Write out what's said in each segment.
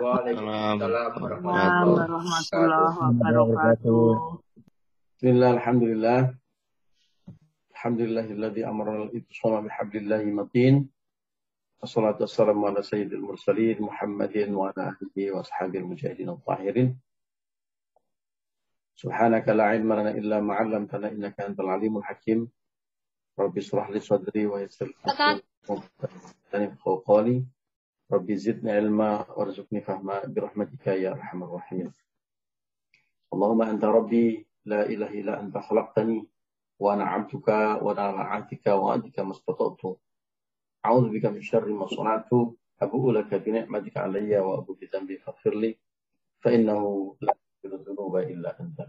وعليكم السلام ورحمه الله وبركاته بسم الله الحمد لله الحمد لله الذي امرنا الاتصال بحبل الله متين والصلاة والسلام على سيد المرسلين محمد وعلى اهله واصحابه المجاهدين الطاهرين سبحانك لا علم لنا الا ما علمتنا انك انت العليم الحكيم ربي اشرح لي صدري ويسر لي امري ربي زدنا علما وارزقني فهما برحمتك يا أرحم الراحمين. اللهم أنت ربي لا إله إلا أنت خلقتني وأنا عبدك وأنا عبدك وأنتك ما استطعت. أعوذ بك من شر ما صنعت أبوء لك بنعمتك علي وأبوء بذنبي فاغفر لي فإنه لا يغفر الذنوب إلا أنت.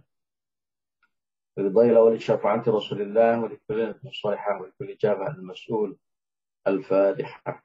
رضي ولشفاعة رسول الله ولكل الصالحة ولكل جابة المسؤول الفاتحة.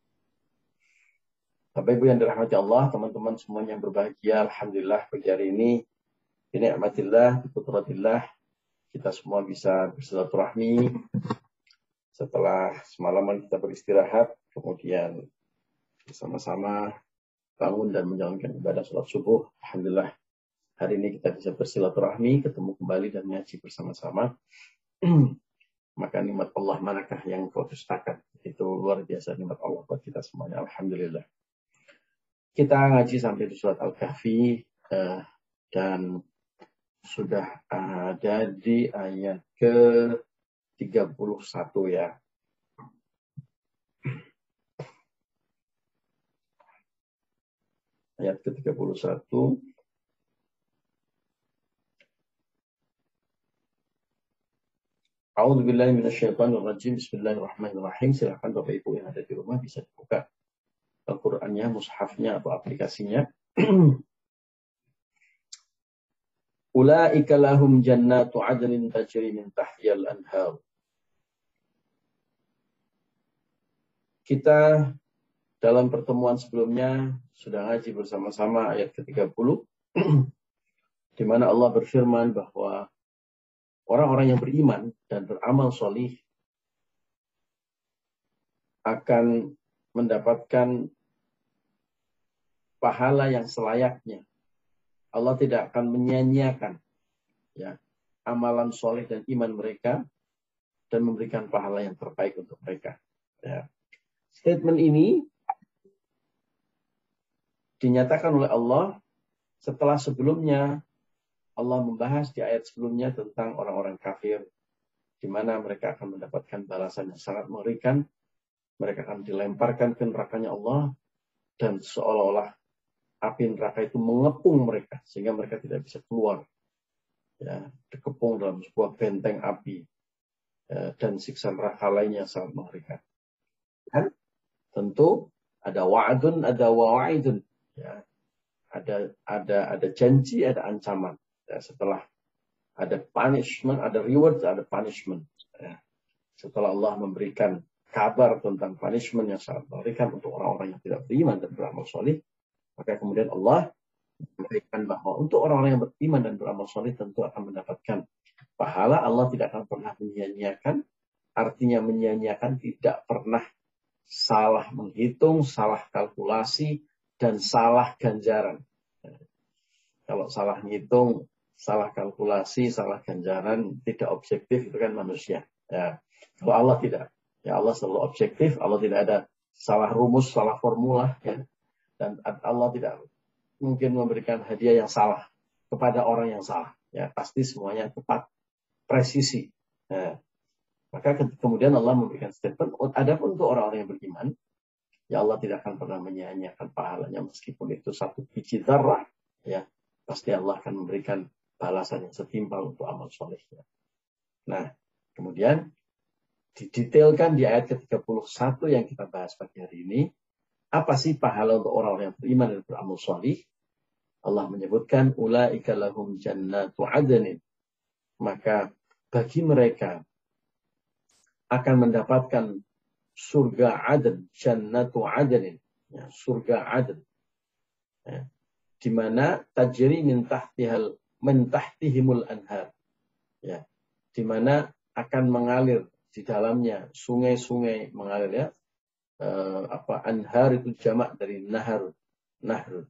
Bapak Ibu yang dirahmati Allah, teman-teman semuanya yang berbahagia, Alhamdulillah pagi hari ini, ini amatillah, kudratillah, kita semua bisa bersilaturahmi setelah semalaman kita beristirahat, kemudian bersama-sama bangun dan menjalankan ibadah sholat subuh. Alhamdulillah, hari ini kita bisa bersilaturahmi, ketemu kembali dan ngaji bersama-sama. Maka nikmat Allah manakah yang kau dustakan? Itu luar biasa nikmat Allah buat kita semuanya. Alhamdulillah. Kita ngaji sampai di surat Al-Kahfi uh, dan sudah ada di ayat ke 31 ya. Ayat ke 31. A'udzu. Bismillahirrahmanirrahim. Silakan Bapak Ibu yang ada di rumah bisa dibuka Al-Qur'annya, mushafnya atau aplikasinya. Ulaika lahum jannatu adnin tajri min tahtiyal anhar. Kita dalam pertemuan sebelumnya sudah ngaji bersama-sama ayat ke-30 di mana Allah berfirman bahwa orang-orang yang beriman dan beramal solih akan mendapatkan pahala yang selayaknya. Allah tidak akan menyia-nyiakan ya, amalan soleh dan iman mereka dan memberikan pahala yang terbaik untuk mereka. Ya. Statement ini dinyatakan oleh Allah setelah sebelumnya Allah membahas di ayat sebelumnya tentang orang-orang kafir di mana mereka akan mendapatkan balasan yang sangat mengerikan. Mereka akan dilemparkan ke nerakanya Allah dan seolah-olah api neraka itu mengepung mereka sehingga mereka tidak bisa keluar ya dikepung dalam sebuah benteng api ya, dan siksa neraka lainnya sangat mengerikan. Dan tentu ada wa'adun ada wa'idun ya. Ada ada ada janji ada ancaman ya, setelah ada punishment ada reward ada punishment ya. setelah Allah memberikan kabar tentang punishment yang sangat mengerikan untuk orang-orang yang tidak beriman dan beramal soleh maka kemudian Allah memberikan bahwa untuk orang-orang yang beriman dan beramal soleh tentu akan mendapatkan pahala. Allah tidak akan pernah menyia-nyiakan. Artinya menyia-nyiakan tidak pernah salah menghitung, salah kalkulasi, dan salah ganjaran. Kalau salah menghitung, salah kalkulasi, salah ganjaran, tidak objektif itu kan manusia. Ya. Kalau Allah tidak, ya Allah selalu objektif, Allah tidak ada salah rumus, salah formula. Ya dan Allah tidak mungkin memberikan hadiah yang salah kepada orang yang salah. Ya, pasti semuanya tepat, presisi. Ya. Maka kemudian Allah memberikan statement, adapun untuk orang-orang yang beriman, ya Allah tidak akan pernah menyia-nyiakan pahalanya meskipun itu satu biji darah, ya pasti Allah akan memberikan balasan yang setimpal untuk amal solehnya. Nah, kemudian didetailkan di ayat ke-31 yang kita bahas pagi hari ini, apa sih pahala untuk orang-orang yang beriman dan beramal solih? Allah menyebutkan ulaika lahum jannatu adnin. Maka bagi mereka akan mendapatkan surga adn, jannatu adnin, ya, surga adn. Ya, di mana tajri min tahtihal min anhar. Ya, di mana akan mengalir di dalamnya sungai-sungai mengalir ya. Uh, apa anhar itu jamak dari nahar, nahr.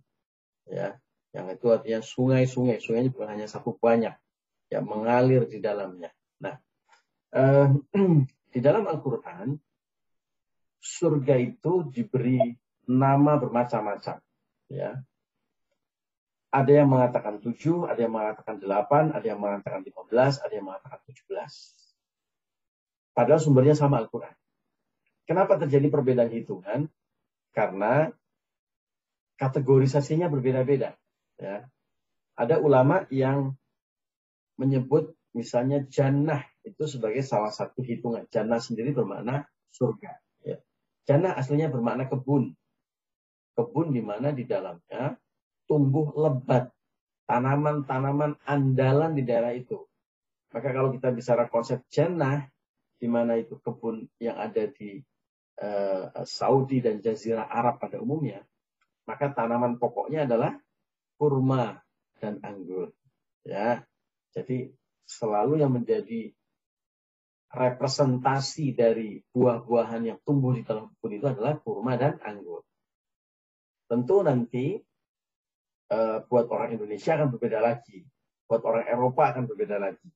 Ya, yang itu artinya sungai-sungai. Sungainya bukan hanya satu banyak. yang mengalir di dalamnya. Nah, uh, di dalam Al-Quran, surga itu diberi nama bermacam-macam. Ya. Ada yang mengatakan tujuh, ada yang mengatakan delapan, ada yang mengatakan lima belas, ada yang mengatakan tujuh belas. Padahal sumbernya sama Al-Quran. Kenapa terjadi perbedaan hitungan? Karena kategorisasinya berbeda-beda. Ya. Ada ulama yang menyebut misalnya jannah itu sebagai salah satu hitungan. Jannah sendiri bermakna surga. Ya. Jannah aslinya bermakna kebun. Kebun di mana di dalamnya tumbuh lebat. Tanaman-tanaman andalan di daerah itu. Maka kalau kita bicara konsep jannah, di mana itu kebun yang ada di uh, Saudi dan Jazirah Arab pada umumnya, maka tanaman pokoknya adalah kurma dan anggur. Ya, jadi selalu yang menjadi representasi dari buah-buahan yang tumbuh di dalam kebun itu adalah kurma dan anggur. Tentu nanti uh, buat orang Indonesia akan berbeda lagi, buat orang Eropa akan berbeda lagi.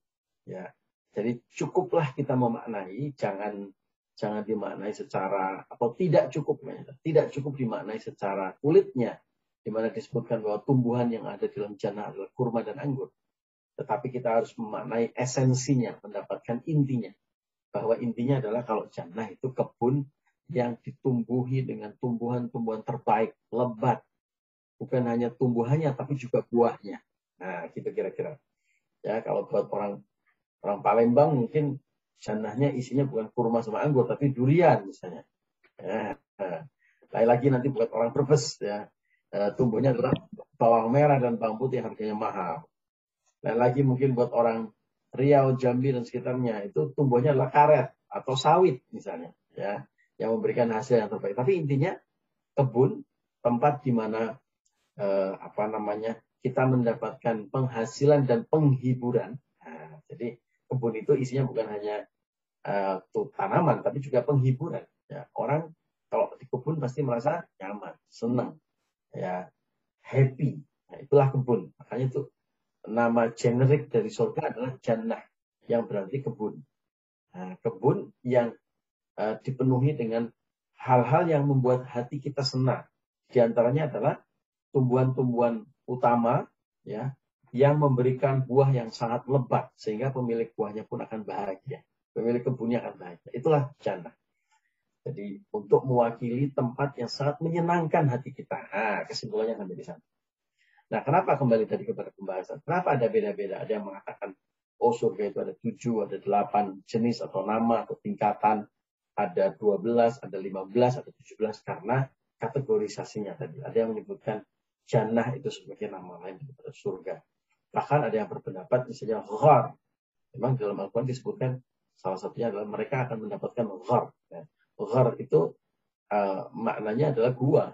Ya, jadi cukuplah kita memaknai, jangan jangan dimaknai secara atau tidak cukup, tidak cukup dimaknai secara kulitnya, di mana disebutkan bahwa tumbuhan yang ada di dalam jannah adalah kurma dan anggur. Tetapi kita harus memaknai esensinya, mendapatkan intinya. Bahwa intinya adalah kalau jannah itu kebun yang ditumbuhi dengan tumbuhan-tumbuhan terbaik, lebat. Bukan hanya tumbuhannya, tapi juga buahnya. Nah, gitu kira-kira. Ya, kalau buat orang orang Palembang mungkin jannahnya isinya bukan kurma sama anggur, tapi durian misalnya. Ya, lain lagi nanti buat orang Brebes ya Eh, tumbuhnya adalah bawang merah dan bawang putih harganya mahal. Dan lagi mungkin buat orang Riau, Jambi dan sekitarnya itu tumbuhnya adalah karet atau sawit misalnya, ya, yang memberikan hasil yang terbaik. Tapi intinya kebun tempat di mana eh, apa namanya kita mendapatkan penghasilan dan penghiburan. Nah, jadi kebun itu isinya bukan hanya tuh tanaman, tapi juga penghiburan. Ya, orang kalau di kebun pasti merasa nyaman, senang ya happy. Nah, itulah kebun. Makanya itu nama generik dari surga adalah jannah yang berarti kebun. Nah, kebun yang uh, dipenuhi dengan hal-hal yang membuat hati kita senang. Di antaranya adalah tumbuhan-tumbuhan utama ya yang memberikan buah yang sangat lebat sehingga pemilik buahnya pun akan bahagia. Pemilik kebunnya akan bahagia. Itulah jannah. Jadi untuk mewakili tempat yang sangat menyenangkan hati kita. Nah, kesimpulannya sampai di sana. Nah, kenapa kembali tadi kepada pembahasan? Kenapa ada beda-beda? Ada yang mengatakan, oh surga itu ada tujuh, ada delapan jenis atau nama atau tingkatan. Ada dua belas, ada lima belas, ada tujuh belas. Karena kategorisasinya tadi. Ada yang menyebutkan jannah itu sebagai nama lain daripada surga. Bahkan ada yang berpendapat misalnya ghar. Memang dalam Al-Quran disebutkan salah satunya adalah mereka akan mendapatkan ghar. Ya Ghar itu uh, maknanya adalah gua.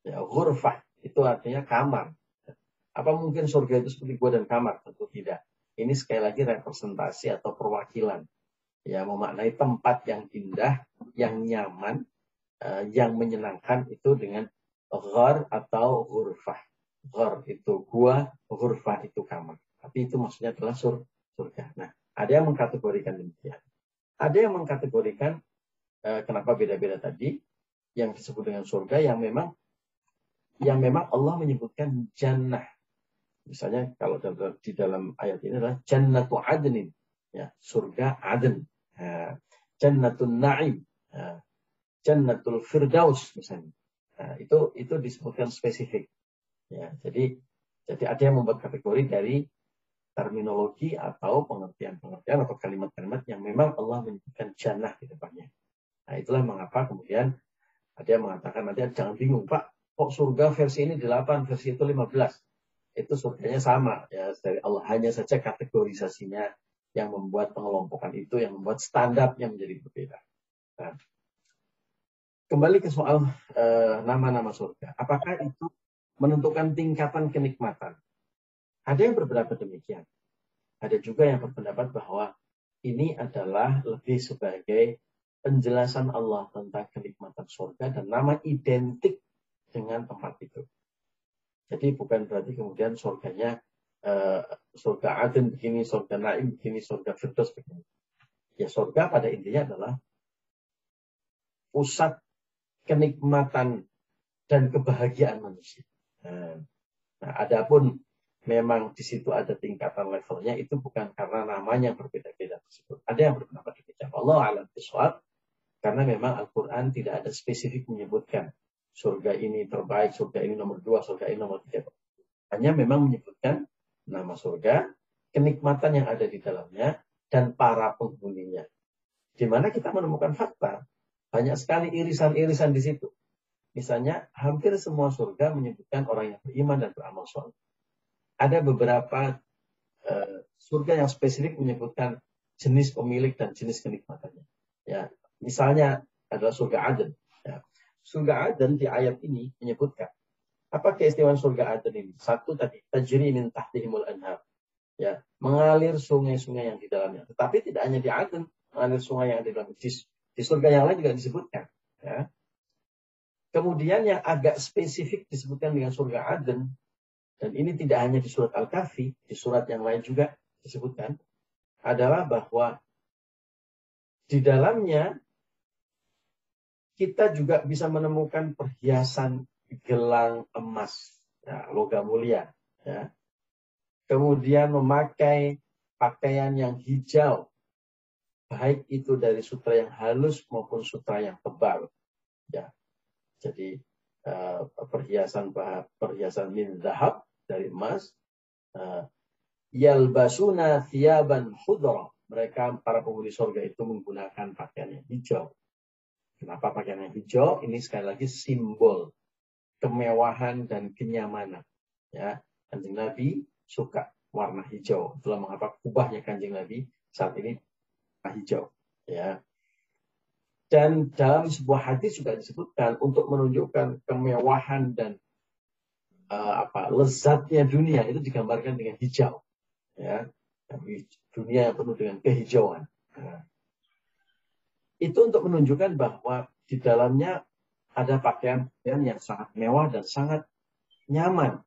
Ya, ghurfah itu artinya kamar. Apa mungkin surga itu seperti gua dan kamar? Tentu tidak. Ini sekali lagi representasi atau perwakilan. Ya, memaknai tempat yang indah, yang nyaman, uh, yang menyenangkan itu dengan ghar atau ghurfah. Ghar itu gua, ghurfah itu kamar. Tapi itu maksudnya adalah sur surga. Nah, ada yang mengkategorikan demikian. Ada yang mengkategorikan Eh, kenapa beda-beda tadi yang disebut dengan surga yang memang yang memang Allah menyebutkan jannah. Misalnya kalau di dalam ayat ini adalah jannatu adnin, ya, surga adn. Ya, jannatun na'im, ya, jannatul firdaus misalnya. Nah, itu itu disebutkan spesifik. Ya, jadi jadi ada yang membuat kategori dari terminologi atau pengertian-pengertian atau kalimat-kalimat yang memang Allah menyebutkan jannah di depannya. Nah itulah mengapa kemudian ada yang mengatakan nanti jangan bingung Pak, kok surga versi ini 8, versi itu 15. itu surganya sama ya dari Allah. Hanya saja kategorisasinya yang membuat pengelompokan itu yang membuat standarnya menjadi berbeda. Nah, kembali ke soal eh, nama-nama uh, surga. Apakah itu menentukan tingkatan kenikmatan? Ada yang berpendapat demikian. Ada juga yang berpendapat bahwa ini adalah lebih sebagai penjelasan Allah tentang kenikmatan surga dan nama identik dengan tempat itu. Jadi bukan berarti kemudian surganya uh, surga Aden begini, surga Naim begini, surga Firdaus begini. Ya surga pada intinya adalah pusat kenikmatan dan kebahagiaan manusia. Nah, nah adapun memang di situ ada tingkatan levelnya itu bukan karena namanya berbeda-beda tersebut. Ada yang berpendapat demikian. Allah alam biswab karena memang Al-Quran tidak ada spesifik menyebutkan surga ini terbaik, surga ini nomor dua, surga ini nomor tiga. Hanya memang menyebutkan nama surga, kenikmatan yang ada di dalamnya, dan para penghuninya. Di mana kita menemukan fakta banyak sekali irisan-irisan di situ. Misalnya, hampir semua surga menyebutkan orang yang beriman dan beramal soleh. Ada beberapa uh, surga yang spesifik menyebutkan jenis pemilik dan jenis kenikmatannya. Ya, misalnya adalah surga Aden. Ya. Surga Aden di ayat ini menyebutkan apa keistimewaan surga Aden ini? Satu tadi tajri min tahtihimul anhar. Ya, mengalir sungai-sungai yang di dalamnya. Tetapi tidak hanya di Aden, mengalir sungai yang di dalamnya. Di, di surga yang lain juga disebutkan. Ya. Kemudian yang agak spesifik disebutkan dengan surga Aden, dan ini tidak hanya di surat Al-Kahfi, di surat yang lain juga disebutkan, adalah bahwa di dalamnya kita juga bisa menemukan perhiasan gelang emas, ya, logam mulia. Ya. Kemudian memakai pakaian yang hijau, baik itu dari sutra yang halus maupun sutra yang tebal. Jadi uh, perhiasan perhiasan min zahab dari emas. Uh, yalbasuna thiyaban khudra. Mereka para penghuni surga itu menggunakan pakaian yang hijau. Kenapa pakaian yang hijau? Ini sekali lagi simbol kemewahan dan kenyamanan. Ya, kanjeng Nabi suka warna hijau. Itulah mengapa kubahnya kanjeng Nabi saat ini hijau. Ya, dan dalam sebuah hadis juga disebutkan untuk menunjukkan kemewahan dan uh, apa lezatnya dunia itu digambarkan dengan hijau. Ya, dunia yang penuh dengan kehijauan. Nah, itu untuk menunjukkan bahwa di dalamnya ada pakaian-pakaian yang sangat mewah dan sangat nyaman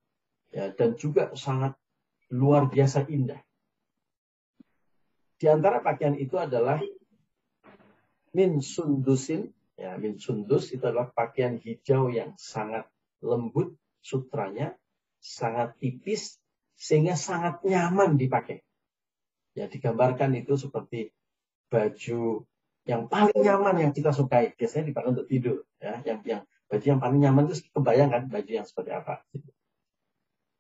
ya dan juga sangat luar biasa indah. Di antara pakaian itu adalah min sundusin ya min sundus itu adalah pakaian hijau yang sangat lembut sutranya sangat tipis sehingga sangat nyaman dipakai. Ya digambarkan itu seperti baju yang paling nyaman yang kita sukai. Biasanya dipakai untuk tidur ya. Yang yang baju yang paling nyaman itu kebayangkan baju yang seperti apa.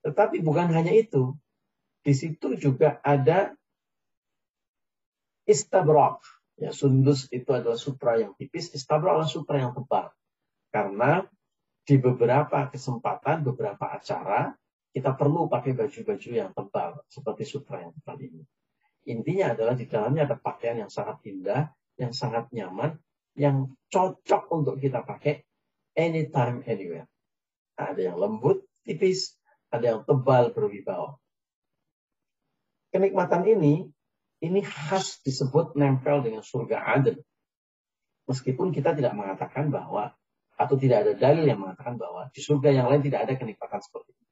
Tetapi bukan hanya itu di situ juga ada istabrak Ya, sundus itu adalah sutra yang tipis, istabra adalah sutra yang tebal. Karena di beberapa kesempatan, beberapa acara, kita perlu pakai baju-baju yang tebal, seperti sutra yang tebal ini. Intinya adalah di dalamnya ada pakaian yang sangat indah, yang sangat nyaman, yang cocok untuk kita pakai anytime, anywhere. Ada yang lembut, tipis, ada yang tebal, berwibawa. Kenikmatan ini ini khas disebut nempel dengan surga Aden. Meskipun kita tidak mengatakan bahwa atau tidak ada dalil yang mengatakan bahwa di surga yang lain tidak ada kenikmatan seperti itu.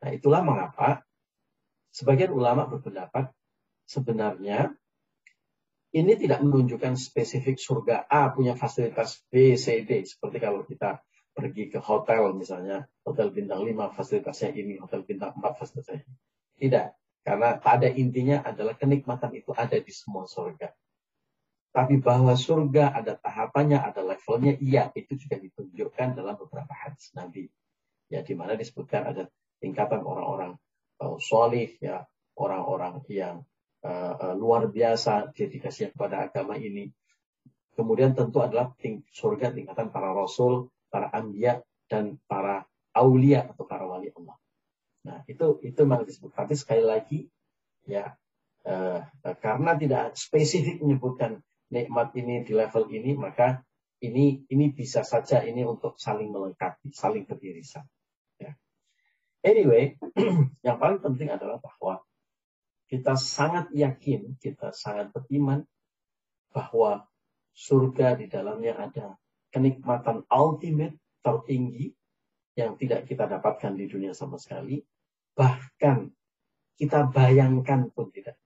Nah, itulah mengapa sebagian ulama berpendapat sebenarnya ini tidak menunjukkan spesifik surga A punya fasilitas B, C, D. Seperti kalau kita pergi ke hotel misalnya, hotel bintang 5 fasilitasnya ini, hotel bintang 4 fasilitasnya ini. Tidak. Karena pada intinya adalah kenikmatan itu ada di semua surga. Tapi bahwa surga ada tahapannya, ada levelnya, iya, itu juga ditunjukkan dalam beberapa hadis Nabi. Ya, di mana disebutkan ada tingkatan orang-orang uh, solih, ya, orang-orang yang uh, uh, luar biasa dedikasinya kepada agama ini. Kemudian tentu adalah ting surga tingkatan para rasul, para ambia, dan para aulia atau para wali Allah. Nah, itu Itu disebut. Tapi sekali lagi ya eh, karena tidak spesifik menyebutkan nikmat ini di level ini, maka ini ini bisa saja ini untuk saling melengkapi, saling beririsan. Ya. Anyway, yang paling penting adalah bahwa kita sangat yakin, kita sangat beriman bahwa surga di dalamnya ada kenikmatan ultimate tertinggi yang tidak kita dapatkan di dunia sama sekali. Bahkan kita bayangkan pun tidak.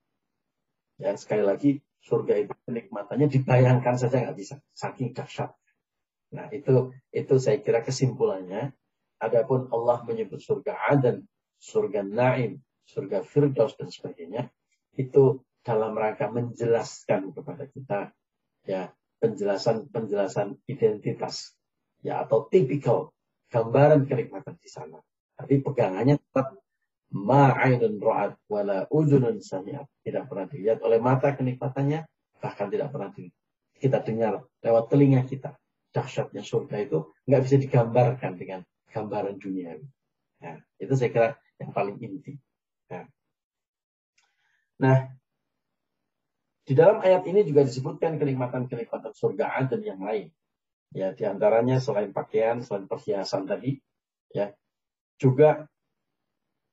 Ya, sekali lagi, surga itu kenikmatannya dibayangkan saja nggak bisa. Saking dahsyat. Nah, itu itu saya kira kesimpulannya. Adapun Allah menyebut surga Aden, surga Naim, surga Firdaus dan sebagainya, itu dalam rangka menjelaskan kepada kita ya penjelasan-penjelasan identitas ya atau tipikal gambaran kenikmatan di sana. Tapi pegangannya tetap ma'ainun ra'at wala udunun sami'at. Tidak pernah dilihat oleh mata kenikmatannya, bahkan tidak pernah di, kita dengar lewat telinga kita. Dahsyatnya surga itu nggak bisa digambarkan dengan gambaran dunia. Ya, itu saya kira yang paling inti. Ya. Nah, di dalam ayat ini juga disebutkan kenikmatan-kenikmatan surga dan yang lain. Ya, di antaranya selain pakaian, selain perhiasan tadi, ya, juga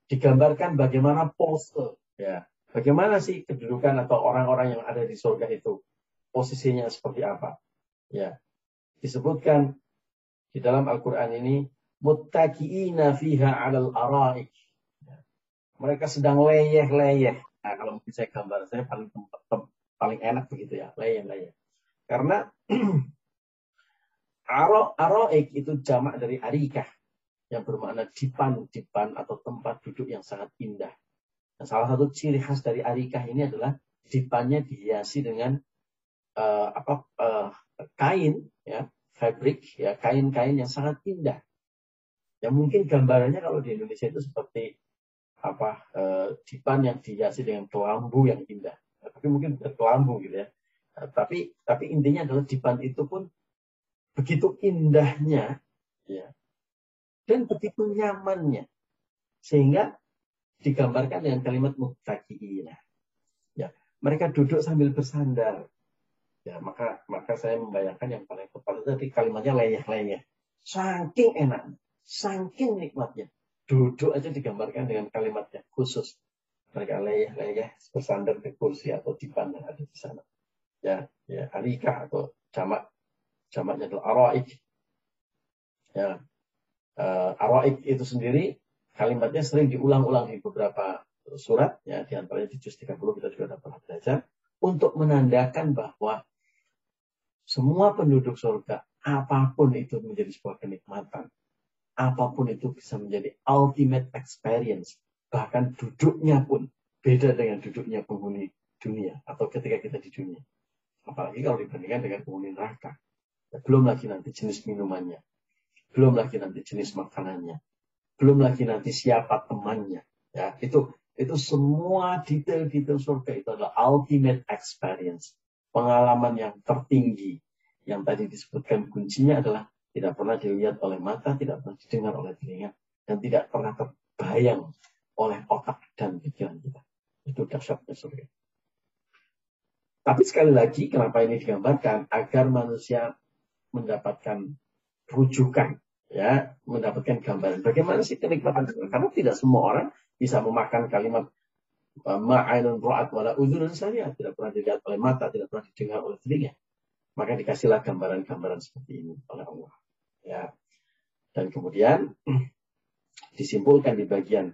digambarkan bagaimana pose, ya, bagaimana sih kedudukan atau orang-orang yang ada di surga itu, posisinya seperti apa, ya, disebutkan di dalam Al-Quran ini, muttaki'ina fiha alal araik, mereka sedang leyeh-leyeh. Nah, kalau mungkin saya gambar, saya paling paling enak begitu ya, leyeh-leyeh. Karena aro aroik itu jamak dari arikah yang bermakna dipan, dipan atau tempat duduk yang sangat indah. Nah, salah satu ciri khas dari arikah ini adalah dipannya dihiasi dengan uh, apa uh, kain ya fabric ya kain-kain yang sangat indah. Yang mungkin gambarannya kalau di Indonesia itu seperti apa uh, dipan yang dihiasi dengan kelambu yang indah. Nah, tapi mungkin bukan kelambu gitu ya. Nah, tapi tapi intinya adalah dipan itu pun begitu indahnya ya dan begitu nyamannya sehingga digambarkan dengan kalimat muttaqiina. Ya, mereka duduk sambil bersandar. Ya, maka maka saya membayangkan yang paling tepat itu tadi kalimatnya leyeh-leyeh. Saking enak, saking nikmatnya duduk aja digambarkan dengan kalimatnya khusus. Mereka leyeh-leyeh bersandar di kursi atau di yang ada di sana. Ya, ya arika atau jamak jamaknya adalah araik. Ya, uh, itu sendiri kalimatnya sering diulang-ulang di beberapa surat ya di antaranya di juz 30 kita juga dapat belajar untuk menandakan bahwa semua penduduk surga apa pun itu menjadi sebuah kenikmatan apa pun itu bisa menjadi ultimate experience. Bahkan duduknya pun beda dengan duduknya penghuni dunia atau ketika kita di dunia. Apalagi kalau dibandingkan dengan penghuni neraka. Ya, belum lagi nanti jenis minumannya. Belum lagi nanti jenis makanannya. Belum lagi nanti siapa temannya. Ya, itu itu semua detail-detail surga itu adalah ultimate experience. Pengalaman yang tertinggi. Yang tadi disebutkan kuncinya adalah tidak pernah dilihat oleh mata, tidak pernah didengar oleh telinga, dan tidak pernah terbayang oleh otak dan pikiran kita. Itu dahsyatnya surga. Tapi sekali lagi, kenapa ini digambarkan? Agar manusia mendapatkan rujukan, ya, mendapatkan gambaran. Bagaimana sih kenikmatan? Karena tidak semua orang bisa memakan kalimat e, ma'ainun ro'at wala udhunun saya. Tidak pernah dilihat oleh mata, tidak pernah didengar oleh telinga. Maka dikasihlah gambaran-gambaran seperti ini oleh Allah. Ya. Dan kemudian disimpulkan di bagian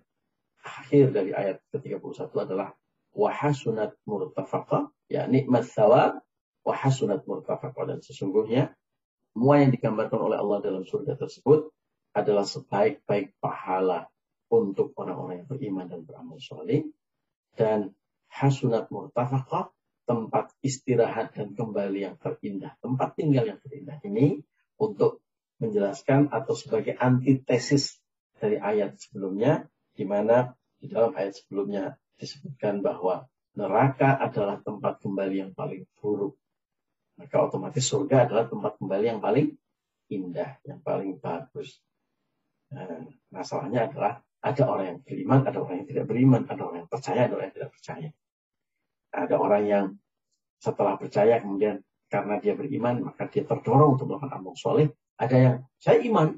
akhir dari ayat ke-31 adalah wahasunat murtafaqa, ya nikmat thawab, wahasunat murtafaqa. Dan sesungguhnya semua yang digambarkan oleh Allah dalam surga tersebut adalah sebaik-baik pahala untuk orang-orang yang beriman dan beramal soleh. Dan hasunat murtafaqa tempat istirahat dan kembali yang terindah, tempat tinggal yang terindah ini untuk menjelaskan atau sebagai antitesis dari ayat sebelumnya, di mana di dalam ayat sebelumnya disebutkan bahwa neraka adalah tempat kembali yang paling buruk. Maka otomatis surga adalah tempat kembali yang paling indah, yang paling bagus. Nah, masalahnya adalah Ada orang yang beriman, ada orang yang tidak beriman, ada orang yang percaya, ada orang yang tidak percaya. Ada orang yang setelah percaya kemudian karena dia beriman maka dia terdorong untuk melakukan amal soleh. Ada yang saya iman,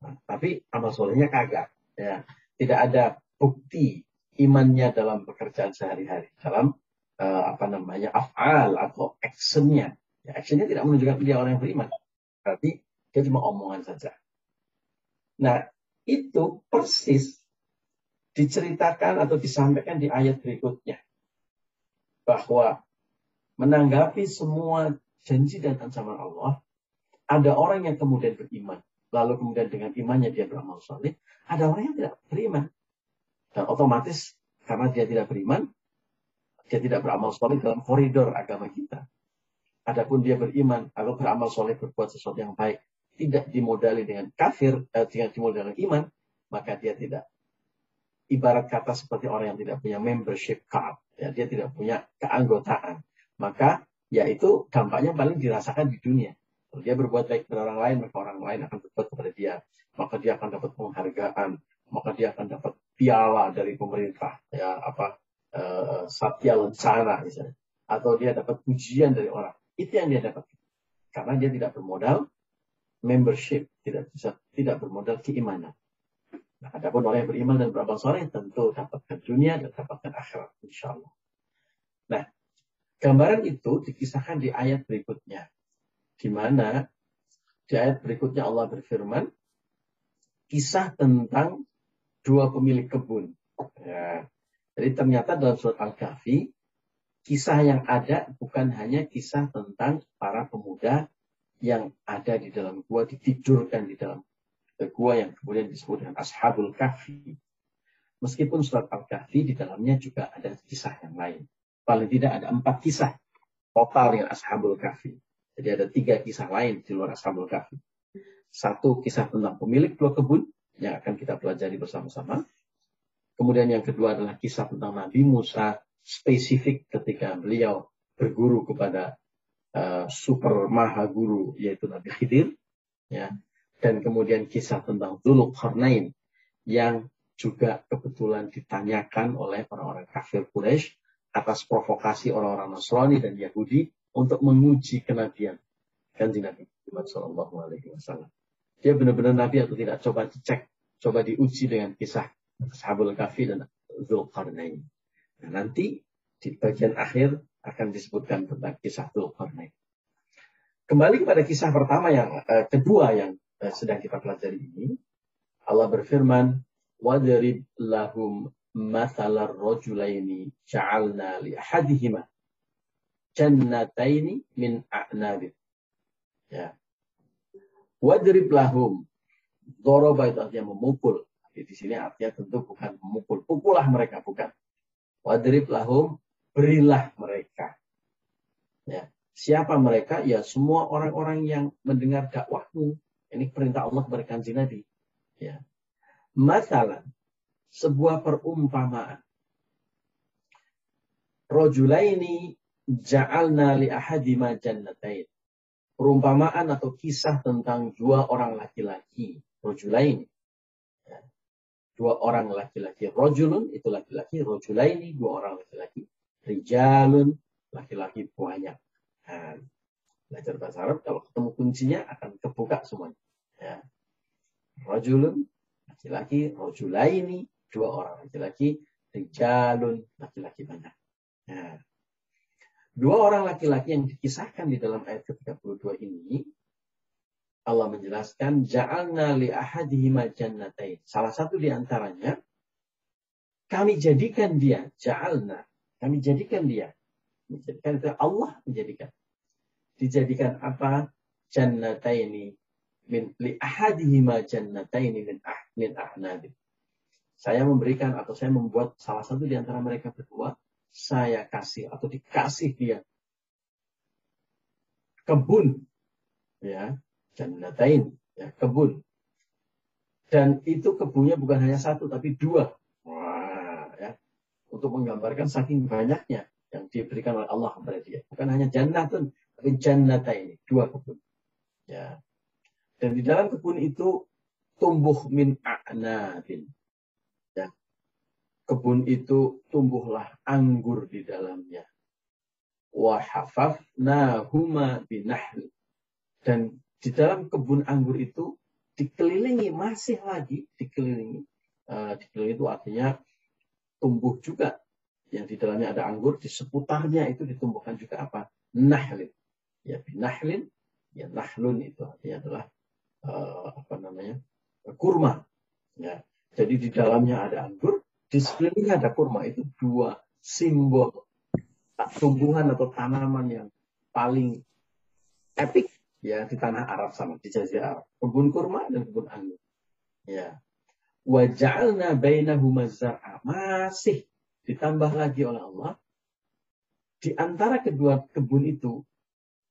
nah, tapi amal solehnya kagak. Ya, tidak ada bukti imannya dalam pekerjaan sehari-hari, dalam uh, apa namanya afal atau actionnya. Ya, actionnya tidak menunjukkan dia orang yang beriman. Berarti dia cuma omongan saja. Nah, itu persis diceritakan atau disampaikan di ayat berikutnya. Bahwa menanggapi semua janji dan ancaman Allah, ada orang yang kemudian beriman. Lalu kemudian dengan imannya dia beramal soleh. Ada orang yang tidak beriman. Dan otomatis karena dia tidak beriman, dia tidak beramal soleh dalam koridor agama kita. Adapun dia beriman atau beramal soleh berbuat sesuatu yang baik, tidak dimodali dengan kafir, eh, tidak dimodali dengan iman, maka dia tidak ibarat kata seperti orang yang tidak punya membership card, ya, dia tidak punya keanggotaan, maka yaitu dampaknya paling dirasakan di dunia. Kalau dia berbuat baik kepada orang lain, maka orang lain akan berbuat kepada dia, maka dia akan dapat penghargaan, maka dia akan dapat piala dari pemerintah, ya apa uh, satya lencana misalnya, atau dia dapat pujian dari orang. Itu yang dia dapat karena dia tidak bermodal membership, tidak bisa tidak bermodal keimanan. Nah, adapun orang yang beriman dan beramal soleh tentu dapatkan dunia dan dapatkan akhirat, insya Allah. Nah, gambaran itu dikisahkan di ayat berikutnya, di mana di ayat berikutnya Allah berfirman, kisah tentang dua pemilik kebun. Ya. Jadi ternyata dalam surat Al-Kahfi, kisah yang ada bukan hanya kisah tentang para pemuda yang ada di dalam gua ditidurkan di dalam gua yang kemudian disebut dengan Ashabul Kahfi. Meskipun surat Al-Kahfi di dalamnya juga ada kisah yang lain. Paling tidak ada empat kisah total dengan Ashabul Kahfi. Jadi ada tiga kisah lain di luar Ashabul Kahfi. Satu kisah tentang pemilik dua kebun yang akan kita pelajari bersama-sama. Kemudian yang kedua adalah kisah tentang Nabi Musa spesifik ketika beliau berguru kepada uh, super maha guru yaitu Nabi Khidir ya dan kemudian kisah tentang Dzulqarnain yang juga kebetulan ditanyakan oleh orang-orang kafir Quraisy atas provokasi orang-orang Nasrani dan Yahudi untuk menguji kenabian kanjeng Nabi Muhammad Shallallahu Alaihi Wasallam. Dia benar-benar Nabi atau tidak? Coba dicek, coba diuji dengan kisah Sahabul Kafi dan Dzulqarnain. Nah, nanti di bagian akhir akan disebutkan tentang kisah Dzulqarnain. Kembali kepada kisah pertama yang eh, kedua yang eh, sedang kita pelajari ini, Allah berfirman, "Wadrib lahum mathalar rajulaini ja'alna li ahadihima jannataini min a'nabin." Ya. Wadrib lahum. Doroba itu artinya memukul. Jadi di sini artinya tentu bukan memukul. Pukulah mereka, bukan. Wadrib lahum berilah mereka. Ya. Siapa mereka? Ya semua orang-orang yang mendengar dakwahmu. Ini perintah Allah kepada kanji Nabi. Ya. Masalah, sebuah perumpamaan. Rojulaini ja'alna li ahadima jannatain. Perumpamaan atau kisah tentang dua orang laki-laki. Rojulaini. Dua orang laki-laki. Rojulun itu laki-laki. Rojulaini dua orang laki-laki rijalun, laki-laki banyak. Nah, belajar bahasa Arab, kalau ketemu kuncinya akan kebuka semuanya. Ya. Rajulun, laki-laki, rojulaini, dua orang laki-laki, rijalun, laki-laki banyak. Ya. Dua orang laki-laki yang dikisahkan di dalam ayat ke-32 ini, Allah menjelaskan, Ja'alna li ahadihima jannatain. Salah satu di antaranya, kami jadikan dia, ja'alna, kami jadikan dia. Menjadikan itu Allah menjadikan. Dijadikan apa? Jannataini min li ahadihima jannataini min ah, min ahnabin. Saya memberikan atau saya membuat salah satu di antara mereka berdua saya kasih atau dikasih dia kebun ya jannatain ya kebun dan itu kebunnya bukan hanya satu tapi dua untuk menggambarkan saking banyaknya yang diberikan oleh Allah kepada dia. Bukan hanya jannatun, tapi jannata ini, dua kebun. Ya. Dan di dalam kebun itu tumbuh min a'nabin. kebun itu tumbuhlah anggur di dalamnya. Wahafafnahuma binahl. Dan di dalam kebun anggur itu dikelilingi masih lagi dikelilingi. Uh, dikelilingi itu artinya tumbuh juga. Yang di dalamnya ada anggur di seputarnya itu ditumbuhkan juga apa? Nahlin. Ya binahlin ya nahlun itu artinya adalah uh, apa namanya? Kurma. Ya jadi di dalamnya ada anggur di sekelilingnya ada kurma. Itu dua simbol tumbuhan atau tanaman yang paling epik ya di tanah Arab sama di Jazirah Arab. Kebun kurma dan kebun anggur. Ya. Waja'alna bainahuma zar'a. Masih ditambah lagi oleh Allah. Di antara kedua kebun itu,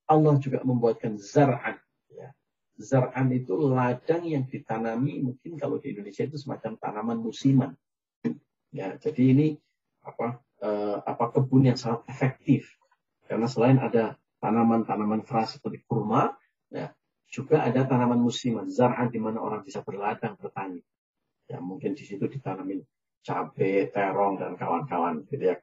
Allah juga membuatkan zar'an. Ya. Zar'an itu ladang yang ditanami, mungkin kalau di Indonesia itu semacam tanaman musiman. Ya, jadi ini apa eh, apa kebun yang sangat efektif. Karena selain ada tanaman-tanaman keras seperti kurma, Ya, juga ada tanaman musiman, zar'an di mana orang bisa berladang bertani. Ya, mungkin di situ ditanamin cabai, terong, dan kawan-kawan. Gitu ya,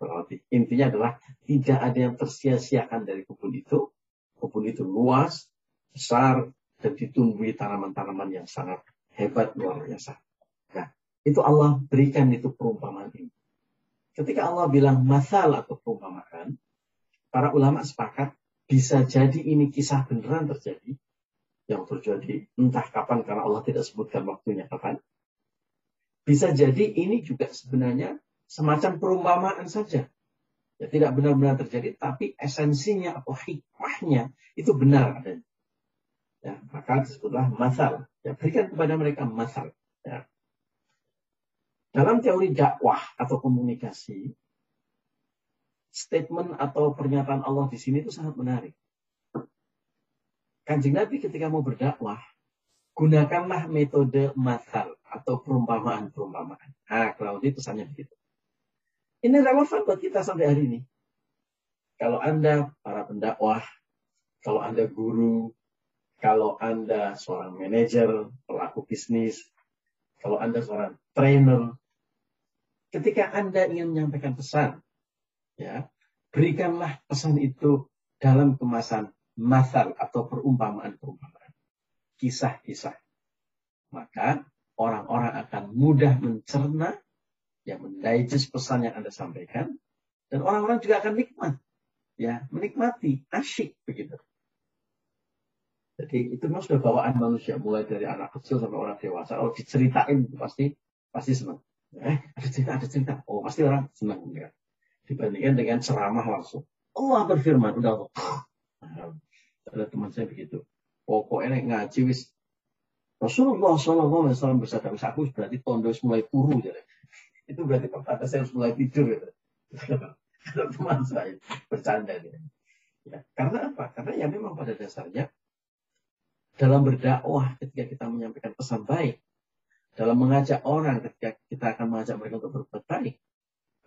Intinya adalah tidak ada yang tersia-siakan dari kebun itu. Kebun itu luas, besar, dan ditumbuhi tanaman-tanaman yang sangat hebat, luar biasa. Nah, itu Allah berikan itu perumpamaan ini. Ketika Allah bilang masal atau perumpamaan, para ulama sepakat bisa jadi ini kisah beneran terjadi yang terjadi entah kapan karena Allah tidak sebutkan waktunya kapan. Bisa jadi ini juga sebenarnya semacam perumpamaan saja. Ya tidak benar-benar terjadi tapi esensinya atau hikmahnya itu benar adanya. Ya, maka disebutlah masal. Ya, berikan kepada mereka masal. Ya. Dalam teori dakwah atau komunikasi, statement atau pernyataan Allah di sini itu sangat menarik. Kanjeng Nabi ketika mau berdakwah, gunakanlah metode masal atau perumpamaan-perumpamaan. Nah, kalau itu pesannya begitu. Ini relevan buat kita sampai hari ini. Kalau Anda para pendakwah, kalau Anda guru, kalau Anda seorang manajer, pelaku bisnis, kalau Anda seorang trainer, ketika Anda ingin menyampaikan pesan, ya berikanlah pesan itu dalam kemasan masal atau perumpamaan-perumpamaan kisah-kisah maka orang-orang akan mudah mencerna yang mendigest pesan yang anda sampaikan dan orang-orang juga akan nikmat ya menikmati asyik begitu jadi itu memang sudah bawaan manusia mulai dari anak kecil sampai orang dewasa. Oh diceritain pasti pasti senang. Eh ada cerita ada cerita. Oh pasti orang senang ya dibandingkan dengan ceramah langsung. Allah berfirman, udah nah, ada teman saya begitu. Pokoknya ngaji wis Rasulullah Shallallahu Alaihi Wasallam bersabda, aku berarti tondo mulai turu jadi. Itu berarti kata saya harus mulai tidur gitu. Teman saya bercanda gitu. Ya, karena apa? Karena ya memang pada dasarnya dalam berdakwah ketika kita menyampaikan pesan baik, dalam mengajak orang ketika kita akan mengajak mereka untuk berbuat baik,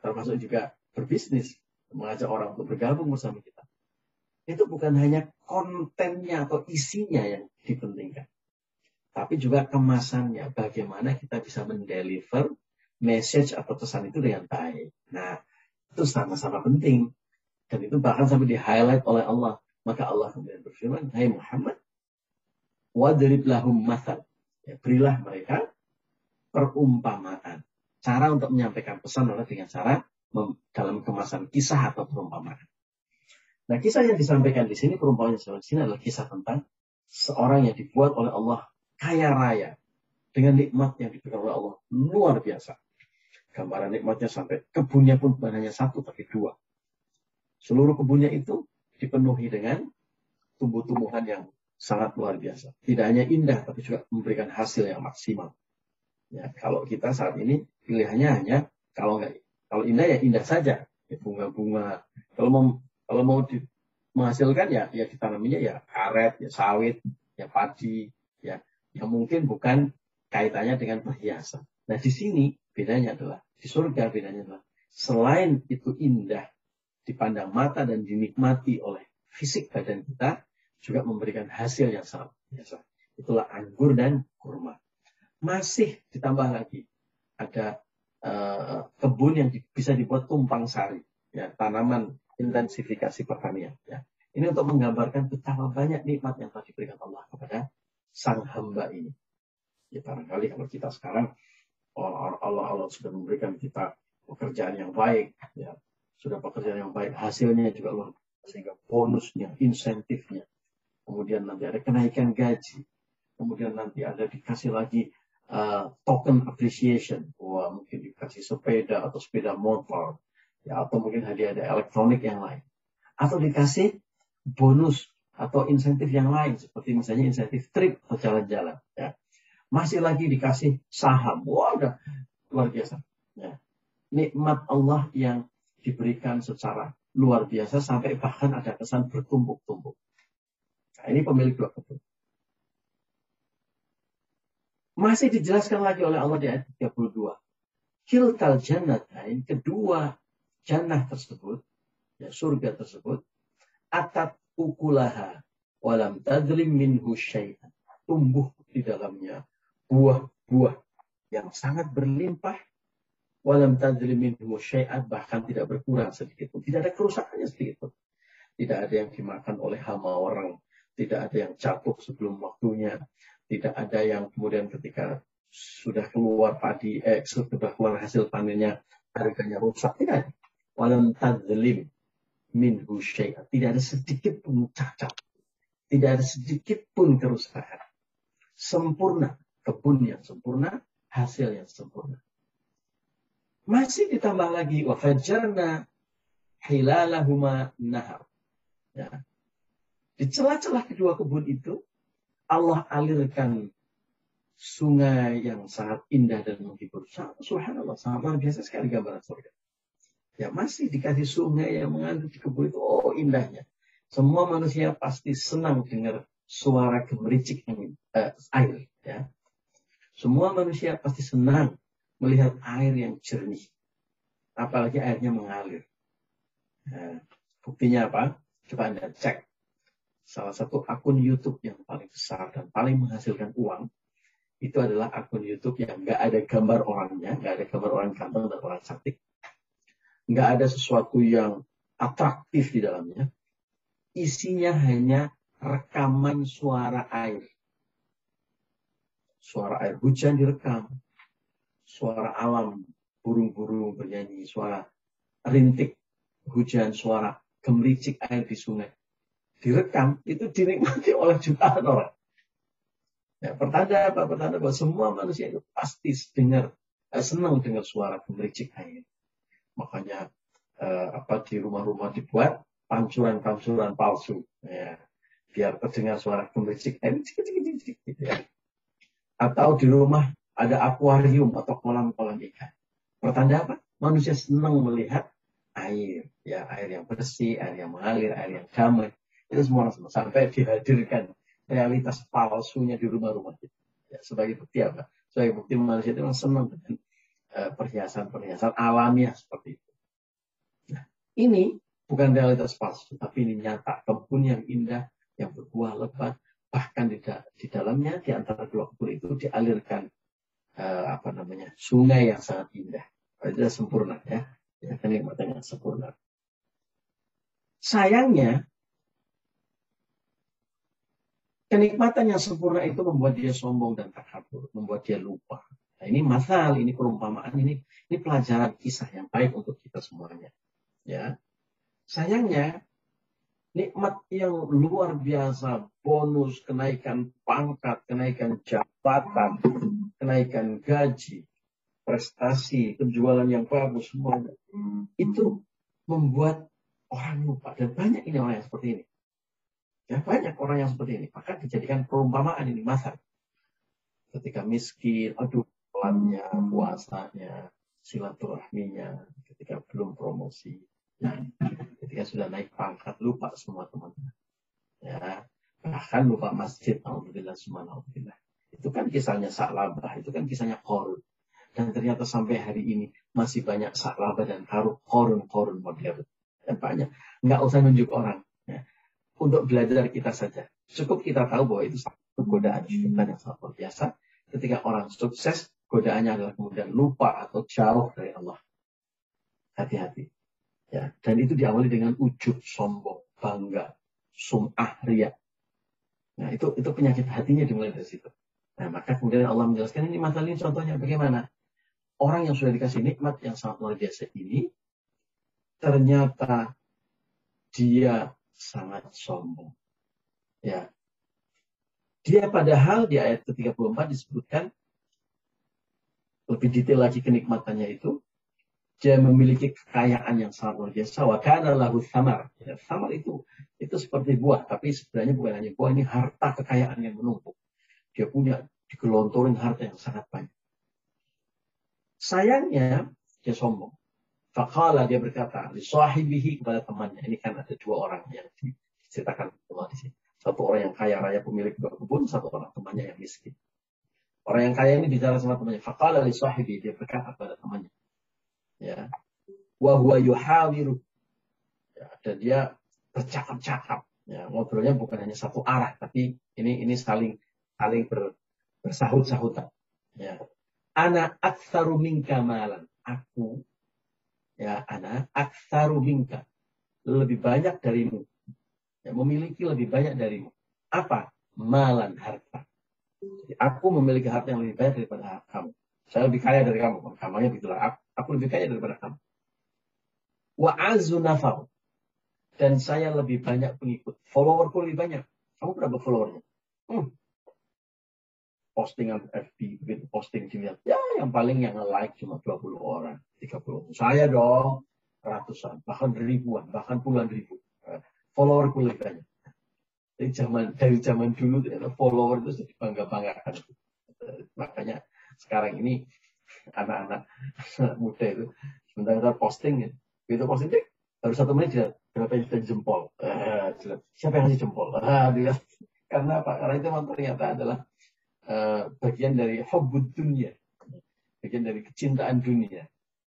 termasuk juga berbisnis, mengajak orang untuk bergabung bersama kita. Itu bukan hanya kontennya atau isinya yang dipentingkan. Tapi juga kemasannya, bagaimana kita bisa mendeliver message atau pesan itu dengan baik. Nah, itu sama-sama penting. Dan itu bahkan sampai di-highlight oleh Allah. Maka Allah kemudian berfirman, Hai Muhammad, wadrib lahum masal. Ya, berilah mereka perumpamaan. Cara untuk menyampaikan pesan adalah dengan cara dalam kemasan kisah atau perumpamaan. Nah, kisah yang disampaikan di sini, perumpamaan yang di sini adalah kisah tentang seorang yang dibuat oleh Allah kaya raya dengan nikmat yang diberikan oleh Allah luar biasa. Gambaran nikmatnya sampai kebunnya pun bukan hanya satu tapi dua. Seluruh kebunnya itu dipenuhi dengan tumbuh-tumbuhan yang sangat luar biasa. Tidak hanya indah tapi juga memberikan hasil yang maksimal. Ya, kalau kita saat ini pilihannya hanya kalau nggak kalau indah ya indah saja, ya, bunga-bunga. Kalau mau kalau mau di, menghasilkan ya ya ditanaminya ya karet, ya sawit, ya padi, ya yang mungkin bukan kaitannya dengan perhiasan. Nah di sini bedanya adalah di surga bedanya adalah selain itu indah dipandang mata dan dinikmati oleh fisik badan kita juga memberikan hasil yang sangat biasa. Itulah anggur dan kurma. Masih ditambah lagi ada uh, kebun yang bisa dibuat tumpang sari, ya, tanaman intensifikasi pertanian. Ya. Ini untuk menggambarkan betapa banyak nikmat yang telah diberikan Allah kepada sang hamba ini. Ya barangkali kalau kita sekarang Allah Allah, Allah sudah memberikan kita pekerjaan yang baik, ya sudah pekerjaan yang baik, hasilnya juga luar sehingga bonusnya, insentifnya, kemudian nanti ada kenaikan gaji, kemudian nanti ada dikasih lagi uh, token appreciation, wah mungkin dikasih sepeda atau sepeda motor, ya atau mungkin hadiah ada elektronik yang lain, atau dikasih bonus atau insentif yang lain seperti misalnya insentif trip atau jalan-jalan ya. Masih lagi dikasih saham. Wah udah luar biasa ya. nikmat Allah yang diberikan secara luar biasa sampai bahkan ada kesan bertumpuk-tumpuk nah, ini pemilik dua kebun masih dijelaskan lagi oleh Allah di ayat 32 kiltal jannatain kedua jannah tersebut ya surga tersebut atat ukulaha walam tadrim minhu syai'an. Tumbuh di dalamnya buah-buah yang sangat berlimpah walam tadrim minhu syai'an bahkan tidak berkurang sedikit pun. Tidak ada kerusakannya sedikit pun. Tidak ada yang dimakan oleh hama orang. Tidak ada yang jatuh sebelum waktunya. Tidak ada yang kemudian ketika sudah keluar padi, eh, sudah keluar hasil panennya, harganya rusak. Tidak Walam tadlim minhu syai'at. Tidak ada sedikit pun cacat. Tidak ada sedikit pun kerusakan. Sempurna. Kebun yang sempurna, hasil yang sempurna. Masih ditambah lagi wa fajarna hilalahuma nahar. Ya. Di celah-celah kedua kebun itu Allah alirkan sungai yang sangat indah dan menghibur. Subhanallah, sangat luar biasa sekali gambaran surga. Ya masih dikasih sungai yang mengalir di kebun itu. Oh indahnya. Semua manusia pasti senang dengar suara gemericik angin, eh, air. Ya. Semua manusia pasti senang melihat air yang jernih. Apalagi airnya mengalir. Nah, buktinya apa? Coba Anda cek. Salah satu akun YouTube yang paling besar dan paling menghasilkan uang itu adalah akun YouTube yang nggak ada gambar orangnya, nggak ada gambar orang ganteng dan orang cantik, nggak ada sesuatu yang atraktif di dalamnya. Isinya hanya rekaman suara air. Suara air hujan direkam. Suara alam, burung-burung bernyanyi, suara rintik hujan, suara gemericik air di sungai. Direkam, itu dinikmati oleh jutaan orang. Ya, pertanda apa? Pertanda bahwa semua manusia itu pasti dengar, eh, senang dengar suara gemericik air. Makanya eh, apa di rumah-rumah dibuat pancuran-pancuran palsu. Ya. Biar terdengar suara gemericik eh, gitu ya. Atau di rumah ada akuarium atau kolam-kolam ikan. Pertanda apa? Manusia senang melihat air, ya air yang bersih, air yang mengalir, air yang damai. Itu semua sampai dihadirkan realitas palsunya di rumah-rumah kita. Ya, sebagai bukti apa? Sebagai bukti manusia itu senang dengan Eh, perhiasan-perhiasan alamiah seperti itu. Nah, ini bukan realitas palsu, tapi ini nyata. Kebun yang indah, yang berbuah lebat, bahkan di, di dalamnya, di antara dua kebun itu dialirkan uh, apa namanya sungai yang sangat indah. Itu sempurna ya, ya kenikmatan yang sempurna. Sayangnya, kenikmatan yang sempurna itu membuat dia sombong dan takabur, membuat dia lupa Nah, ini masal, ini perumpamaan, ini ini pelajaran kisah yang baik untuk kita semuanya. Ya. Sayangnya nikmat yang luar biasa, bonus, kenaikan pangkat, kenaikan jabatan, kenaikan gaji, prestasi, penjualan yang bagus semuanya. Itu membuat orang lupa dan banyak ini orang yang seperti ini. Ya, banyak orang yang seperti ini. Maka dijadikan perumpamaan ini masa. Ketika miskin, aduh sholatnya, puasanya, silaturahminya, ketika belum promosi, nah, ketika sudah naik pangkat lupa semua teman-teman. Ya, bahkan lupa masjid, alhamdulillah, alhamdulillah. Itu kan kisahnya Sa'labah, itu kan kisahnya Korun. Dan ternyata sampai hari ini masih banyak Sa'labah dan korun-korun modern. Dan banyak. Nggak usah nunjuk orang. Ya. Untuk belajar kita saja. Cukup kita tahu bahwa itu satu godaan syaitan yang sangat luar biasa. Ketika orang sukses, godaannya adalah kemudian lupa atau jauh dari Allah. Hati-hati. Ya, dan itu diawali dengan ujub, sombong, bangga, sum'ah, ria. Nah, itu itu penyakit hatinya dimulai dari situ. Nah, maka kemudian Allah menjelaskan ini masalah ini contohnya bagaimana. Orang yang sudah dikasih nikmat yang sangat luar biasa ini, ternyata dia sangat sombong. Ya. Dia padahal di ayat ke-34 disebutkan lebih detail lagi kenikmatannya itu dia memiliki kekayaan yang sangat luar biasa. Wa kana lahu samar. Ya, samar itu itu seperti buah, tapi sebenarnya bukan hanya buah, ini harta kekayaan yang menumpuk. Dia punya digelontorin harta yang sangat banyak. Sayangnya dia sombong. Fakala dia berkata, sahibihi kepada temannya. Ini kan ada dua orang yang diceritakan Allah di sini. Satu orang yang kaya raya pemilik dua kebun, satu orang temannya yang miskin. Orang yang kaya ini bicara sama temannya. Fakala li dia berkata kepada temannya ya wa huwa yuhawiru ya, dan dia bercakap-cakap ya ngobrolnya bukan hanya satu arah tapi ini ini saling saling ber, bersahut-sahutan ya ana aktsaru aku ya ana aktsaru minka lebih banyak darimu ya, memiliki lebih banyak darimu apa malan harta Jadi aku memiliki harta yang lebih banyak daripada kamu saya lebih kaya dari kamu kamunya begitulah aku, Aku lebih kaya daripada kamu. Wa azu nafar. Dan saya lebih banyak pengikut. Followerku lebih banyak. Kamu berapa followernya? Hmm. Postingan FB, begitu posting dilihat. Ya, yang paling yang like cuma 20 orang, 30. Saya dong, ratusan, bahkan ribuan, bahkan puluhan ribu. Eh, followerku lebih banyak. Dari zaman dari zaman dulu follower itu bangga banggakan. Eh, makanya sekarang ini anak-anak muda itu sementara posting ya itu posting cek baru satu menit dia berapa yang jempol eh, siapa yang ngasih jempol karena apa karena itu memang ternyata adalah uh, bagian dari hobbit dunia bagian dari kecintaan dunia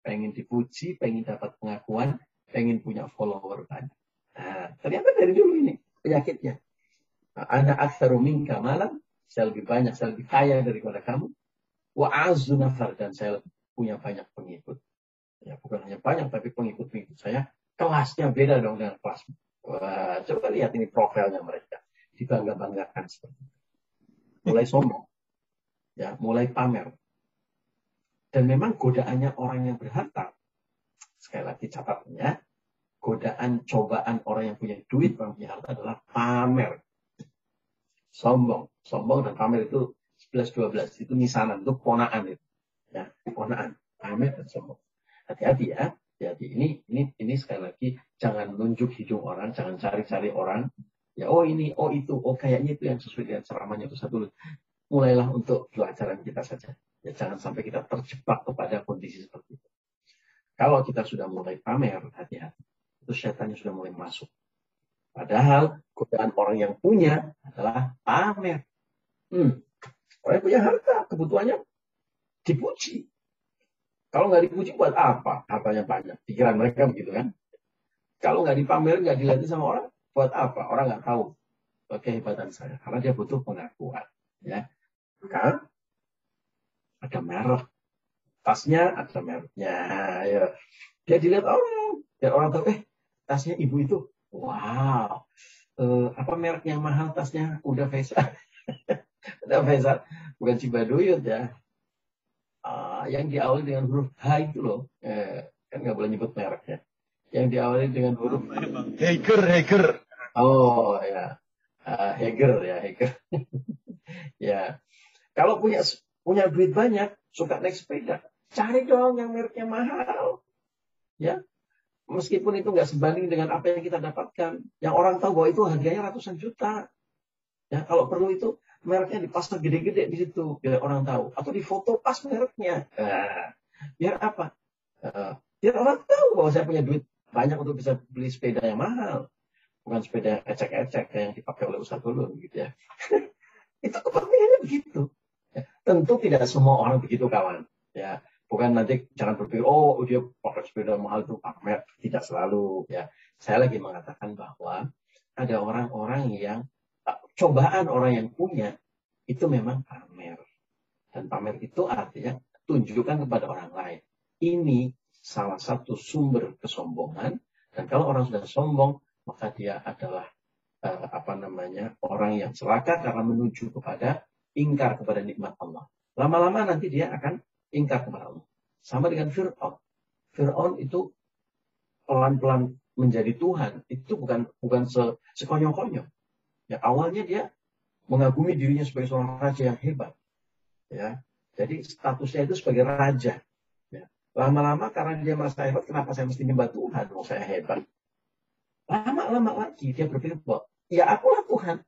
pengen dipuji pengen dapat pengakuan pengen punya follower banyak nah, ternyata dari dulu ini penyakitnya anak aksaru minka malam saya lebih banyak saya lebih kaya daripada kamu Wa azu nafar dan saya punya banyak pengikut. Ya, bukan hanya banyak, tapi pengikut-pengikut saya kelasnya beda dong dengan kelas. Wah, coba lihat ini profilnya mereka. Dibangga-banggakan seperti itu. Mulai sombong. Ya, mulai pamer. Dan memang godaannya orang yang berharta. Sekali lagi catatannya, godaan cobaan orang yang punya duit, orang punya harta adalah pamer. Sombong. Sombong dan pamer itu 11 12 itu misanan itu ponaan itu ya ponaan pamer dan sombong hati-hati ya jadi ini ini ini sekali lagi jangan nunjuk hidung orang jangan cari-cari orang ya oh ini oh itu oh kayaknya itu yang sesuai dengan ceramahnya itu satu mulailah untuk pelajaran kita saja ya jangan sampai kita terjebak kepada kondisi seperti itu kalau kita sudah mulai pamer hati-hati itu setannya sudah mulai masuk padahal godaan orang yang punya adalah pamer hmm, Orang yang punya harta, kebutuhannya dipuji. Kalau nggak dipuji buat apa? Hartanya banyak. Pikiran mereka begitu kan. Kalau nggak dipamer, nggak dilihat sama orang, buat apa? Orang nggak tahu kehebatan saya. Karena dia butuh pengakuan. Ya. Kan? Ada merek. Tasnya ada mereknya. Ya. Dia dilihat orang. Dan orang tahu, eh tasnya ibu itu. Wow. Eh, apa merek yang mahal tasnya? Udah Faisal. Ada Faisal, bukan Cibaduyut ya. Uh, yang diawali dengan huruf H itu loh. Eh, kan nggak boleh nyebut mereknya. Yang diawali dengan huruf Heger, Heger. Oh ya, uh, Heger ya, Heger. ya, kalau punya punya duit banyak, suka naik sepeda, cari dong yang mereknya mahal. Ya, meskipun itu nggak sebanding dengan apa yang kita dapatkan. Yang orang tahu bahwa itu harganya ratusan juta. Ya, kalau perlu itu mereknya dipasang gede-gede di situ biar orang tahu atau di foto pas mereknya nah, biar apa uh, biar orang tahu bahwa saya punya duit banyak untuk bisa beli sepeda yang mahal bukan sepeda ecek-ecek yang dipakai oleh usaha dulu gitu ya itu kepentingannya begitu ya, tentu tidak semua orang begitu kawan ya bukan nanti jangan berpikir oh dia pakai sepeda mahal itu pamer tidak selalu ya saya lagi mengatakan bahwa ada orang-orang yang cobaan orang yang punya itu memang pamer. Dan pamer itu artinya tunjukkan kepada orang lain. Ini salah satu sumber kesombongan. Dan kalau orang sudah sombong, maka dia adalah uh, apa namanya orang yang celaka karena menuju kepada ingkar kepada nikmat Allah. Lama-lama nanti dia akan ingkar kepada Allah. Sama dengan Fir'aun. Fir'aun itu pelan-pelan menjadi Tuhan. Itu bukan bukan se, sekonyong-konyong. Ya, awalnya dia mengagumi dirinya sebagai seorang raja yang hebat. Ya, jadi statusnya itu sebagai raja. Ya. Lama-lama karena dia merasa hebat, kenapa saya mesti nyembah Tuhan? Oh, saya hebat. Lama-lama lagi dia berpikir bahwa ya akulah Tuhan.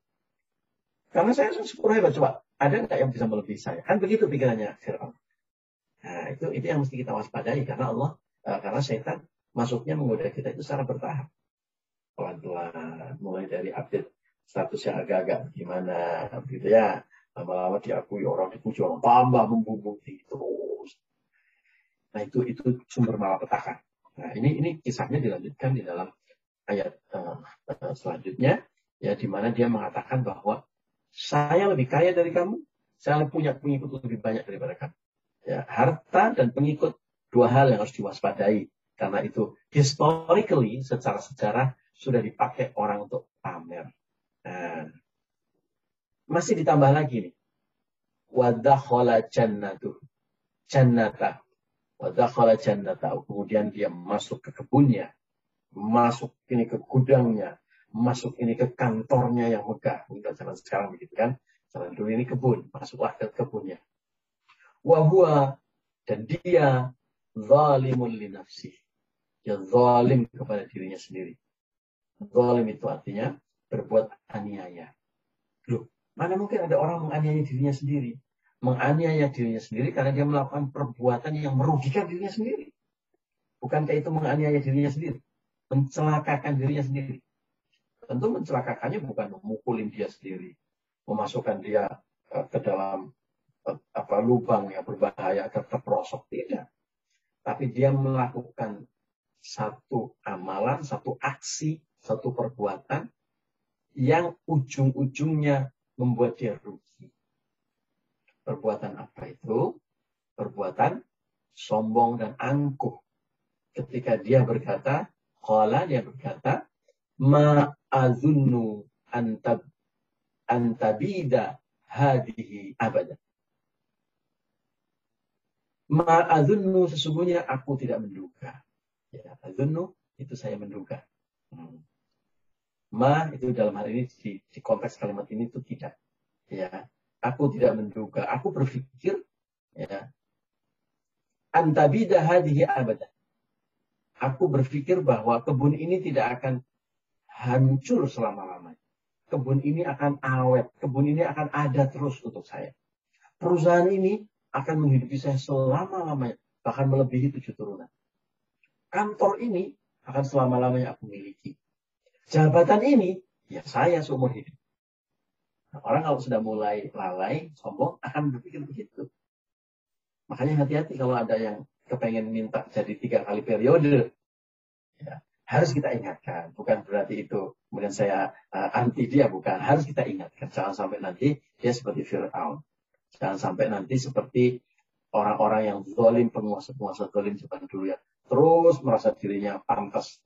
Karena saya super hebat. Coba, ada nggak yang bisa melebihi saya? Kan begitu pikirannya Fir'aun. Nah, itu itu yang mesti kita waspadai karena Allah, uh, karena setan masuknya menggoda kita itu secara bertahap. Pelan-pelan, mulai dari update statusnya agak-agak gimana, gitu ya. Lama-lama diakui orang dipuji orang tambah membubung terus. Nah itu itu sumber malapetaka. Nah ini ini kisahnya dilanjutkan di dalam ayat uh, selanjutnya ya di mana dia mengatakan bahwa saya lebih kaya dari kamu, saya punya pengikut lebih banyak daripada kamu. Ya, harta dan pengikut dua hal yang harus diwaspadai karena itu historically secara sejarah sudah dipakai orang untuk pamer. Nah, masih ditambah lagi nih. Wadakhala jannatu. Jannata. Wadakhala jannata. Kemudian dia masuk ke kebunnya. Masuk ini ke gudangnya masuk ini ke kantornya yang megah. Untuk zaman sekarang begitu kan. Zaman dulu ini kebun, masuklah ke kebunnya. Wahua dan dia zalimun li nafsi. Dia zalim kepada dirinya sendiri. Zalim itu artinya berbuat aniaya. Loh, mana mungkin ada orang menganiaya dirinya sendiri? Menganiaya dirinya sendiri karena dia melakukan perbuatan yang merugikan dirinya sendiri. Bukankah itu menganiaya dirinya sendiri? Mencelakakan dirinya sendiri. Tentu mencelakakannya bukan memukulin dia sendiri, memasukkan dia eh, ke dalam eh, apa lubang yang berbahaya agar terperosok tidak. Tapi dia melakukan satu amalan, satu aksi, satu perbuatan yang ujung-ujungnya membuat dia rugi. Perbuatan apa itu? Perbuatan sombong dan angkuh. Ketika dia berkata, kalau dia berkata, ma azunnu antab antabida hadihi abada. Ma azunnu sesungguhnya aku tidak menduga. Ya, azunnu itu saya menduga. Hmm. Ma itu dalam hal ini di, di konteks kalimat ini itu tidak. Ya, aku tidak menduga. Aku berpikir ya antabida hadihi abada. Aku berpikir bahwa kebun ini tidak akan hancur selama-lamanya. Kebun ini akan awet, kebun ini akan ada terus untuk saya. Perusahaan ini akan menghidupi saya selama-lamanya, bahkan melebihi tujuh turunan. Kantor ini akan selama-lamanya aku miliki. Jabatan ini, ya saya seumur hidup. Nah, orang kalau sudah mulai lalai, sombong, akan berpikir begitu. Makanya hati-hati kalau ada yang kepengen minta jadi tiga kali periode. Ya, harus kita ingatkan. Bukan berarti itu kemudian saya uh, anti dia, bukan. Harus kita ingatkan. Jangan sampai nanti dia seperti Fir'aun. Jangan sampai nanti seperti orang-orang yang zolim, penguasa-penguasa zolim zaman dulu ya. Terus merasa dirinya pantas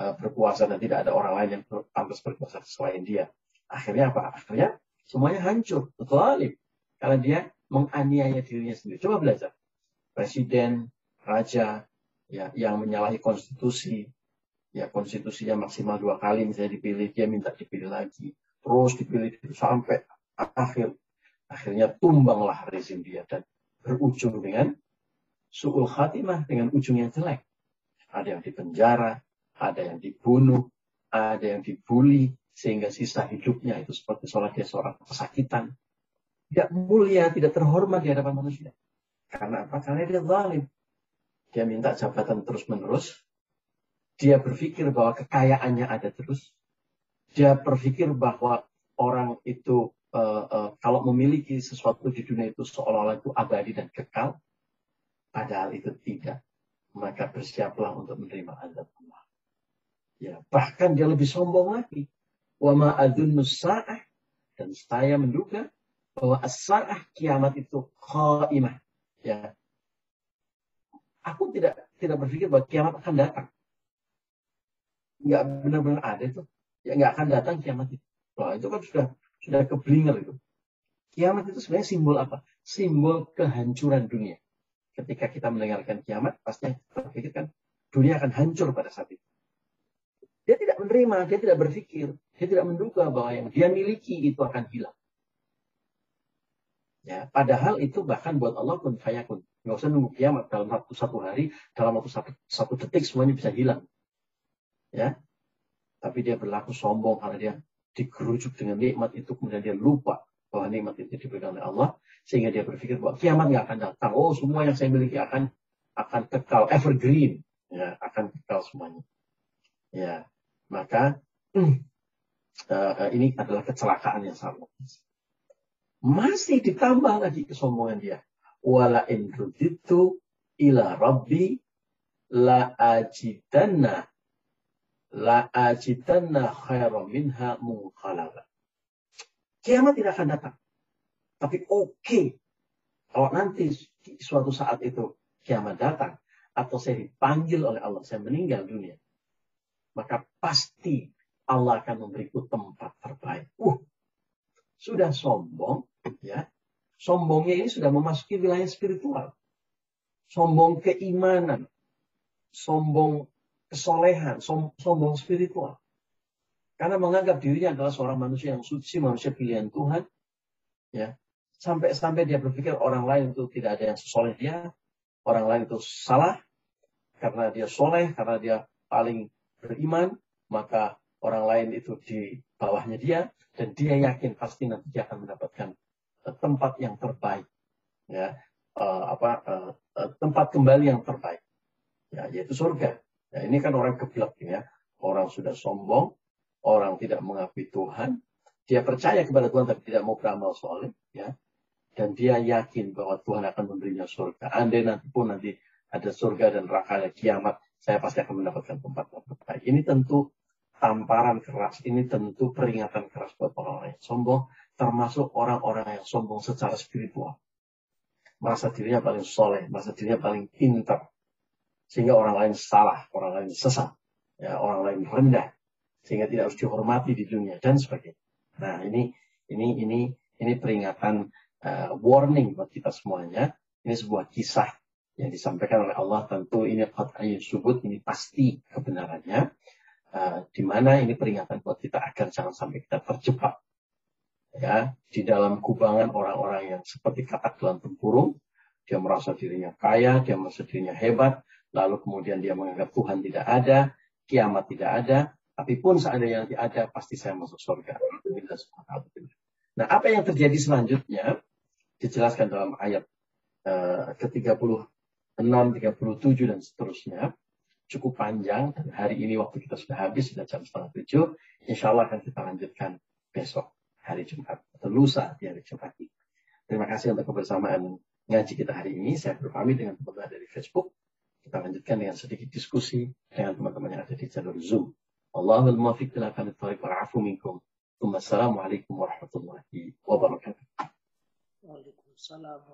uh, berkuasa dan tidak ada orang lain yang pantas berkuasa selain dia. Akhirnya apa? Akhirnya semuanya hancur. Zolim. Karena dia menganiaya dirinya sendiri. Coba belajar. Presiden, raja, ya, yang menyalahi konstitusi, ya konstitusinya maksimal dua kali misalnya dipilih dia minta dipilih lagi. Terus dipilih sampai akhir. Akhirnya tumbanglah rezim dia dan berujung dengan suul khatimah dengan ujung yang jelek. Ada yang dipenjara ada yang dibunuh ada yang dibully sehingga sisa hidupnya itu seperti sholat dia seorang kesakitan. Tidak mulia tidak terhormat di hadapan manusia karena apa karena dia zalim dia minta jabatan terus menerus dia berpikir bahwa kekayaannya ada terus. Dia berpikir bahwa orang itu uh, uh, kalau memiliki sesuatu di dunia itu seolah-olah itu abadi dan kekal. Padahal itu tidak. Maka bersiaplah untuk menerima azab Allah. Ya, bahkan dia lebih sombong lagi. Wa ma'adun dan saya menduga bahwa as-sa'ah kiamat itu khaimah. Ya. Aku tidak tidak berpikir bahwa kiamat akan datang. Nggak benar-benar ada itu. Ya nggak akan datang kiamat itu. Wah, itu kan sudah sudah keblinger itu. Kiamat itu sebenarnya simbol apa? Simbol kehancuran dunia. Ketika kita mendengarkan kiamat, pasti kita pikirkan dunia akan hancur pada saat itu. Dia tidak menerima, dia tidak berpikir, dia tidak menduga bahwa yang dia miliki itu akan hilang. Ya, padahal itu bahkan buat Allah pun fayakun. Nggak usah nunggu kiamat dalam waktu satu hari, dalam waktu satu, satu detik semuanya bisa hilang. Ya, tapi dia berlaku sombong karena dia digerujuk dengan nikmat itu kemudian dia lupa bahwa nikmat itu diberikan oleh Allah sehingga dia berpikir bahwa kiamat nggak akan datang. Oh semua yang saya miliki akan akan kekal evergreen, ya akan kekal semuanya. Ya, maka uh, ini adalah kecelakaan yang sangat masih ditambah lagi kesombongan dia. Wala in ruditu ila rabbi la ajidanna la ajidanna khairan minha munqalaba. Kiamat tidak akan datang. Tapi oke. Okay. Kalau nanti suatu saat itu kiamat datang. Atau saya dipanggil oleh Allah. Saya meninggal dunia. Maka pasti Allah akan memberiku tempat terbaik. Uh, sudah sombong, ya, sombongnya ini sudah memasuki wilayah spiritual. Sombong keimanan, sombong kesolehan, sombong spiritual. Karena menganggap dirinya adalah seorang manusia yang suci, manusia pilihan Tuhan. Ya, Sampai-sampai dia berpikir orang lain itu tidak ada yang sesoleh dia. Orang lain itu salah. Karena dia soleh, karena dia paling beriman. Maka orang lain itu di bawahnya dia. Dan dia yakin pasti nanti dia akan mendapatkan tempat yang terbaik, ya uh, apa uh, uh, tempat kembali yang terbaik, ya yaitu surga. Ya, ini kan orang keblok ya, orang sudah sombong, orang tidak mengakui Tuhan, dia percaya kepada Tuhan tapi tidak mau beramal soleh, ya, dan dia yakin bahwa Tuhan akan memberinya surga. Andai nanti pun nanti ada surga dan neraka kiamat, saya pasti akan mendapatkan tempat yang terbaik. Ini tentu tamparan keras, ini tentu peringatan keras buat orang-orang yang sombong, termasuk orang-orang yang sombong secara spiritual. Merasa dirinya paling soleh, merasa dirinya paling pintar. Sehingga orang lain salah, orang lain sesat, ya, orang lain rendah. Sehingga tidak harus dihormati di dunia, dan sebagainya. Nah, ini ini ini ini peringatan uh, warning buat kita semuanya. Ini sebuah kisah yang disampaikan oleh Allah. Tentu ini qat'ayyun subut, ini pasti kebenarannya. Uh, di mana ini peringatan buat kita agar jangan sampai kita terjebak ya di dalam kubangan orang-orang yang seperti katak dalam tempurung. Dia merasa dirinya kaya dia merasa dirinya hebat lalu kemudian dia menganggap Tuhan tidak ada kiamat tidak ada tapi pun seandainya nanti ada pasti saya masuk surga. Nah apa yang terjadi selanjutnya? Dijelaskan dalam ayat uh, ke-36 37 dan seterusnya cukup panjang dan hari ini waktu kita sudah habis sudah jam setengah tujuh insya Allah akan kita lanjutkan besok hari Jumat atau lusa di hari Jumat ini. Terima kasih untuk kebersamaan ngaji kita hari ini. Saya berpamit dengan teman-teman dari Facebook. Kita lanjutkan dengan sedikit diskusi dengan teman-teman yang ada di jalur Zoom. Allahul muwaffiq ila kanit wa'afu minkum. Assalamualaikum warahmatullahi wabarakatuh. Waalaikumsalam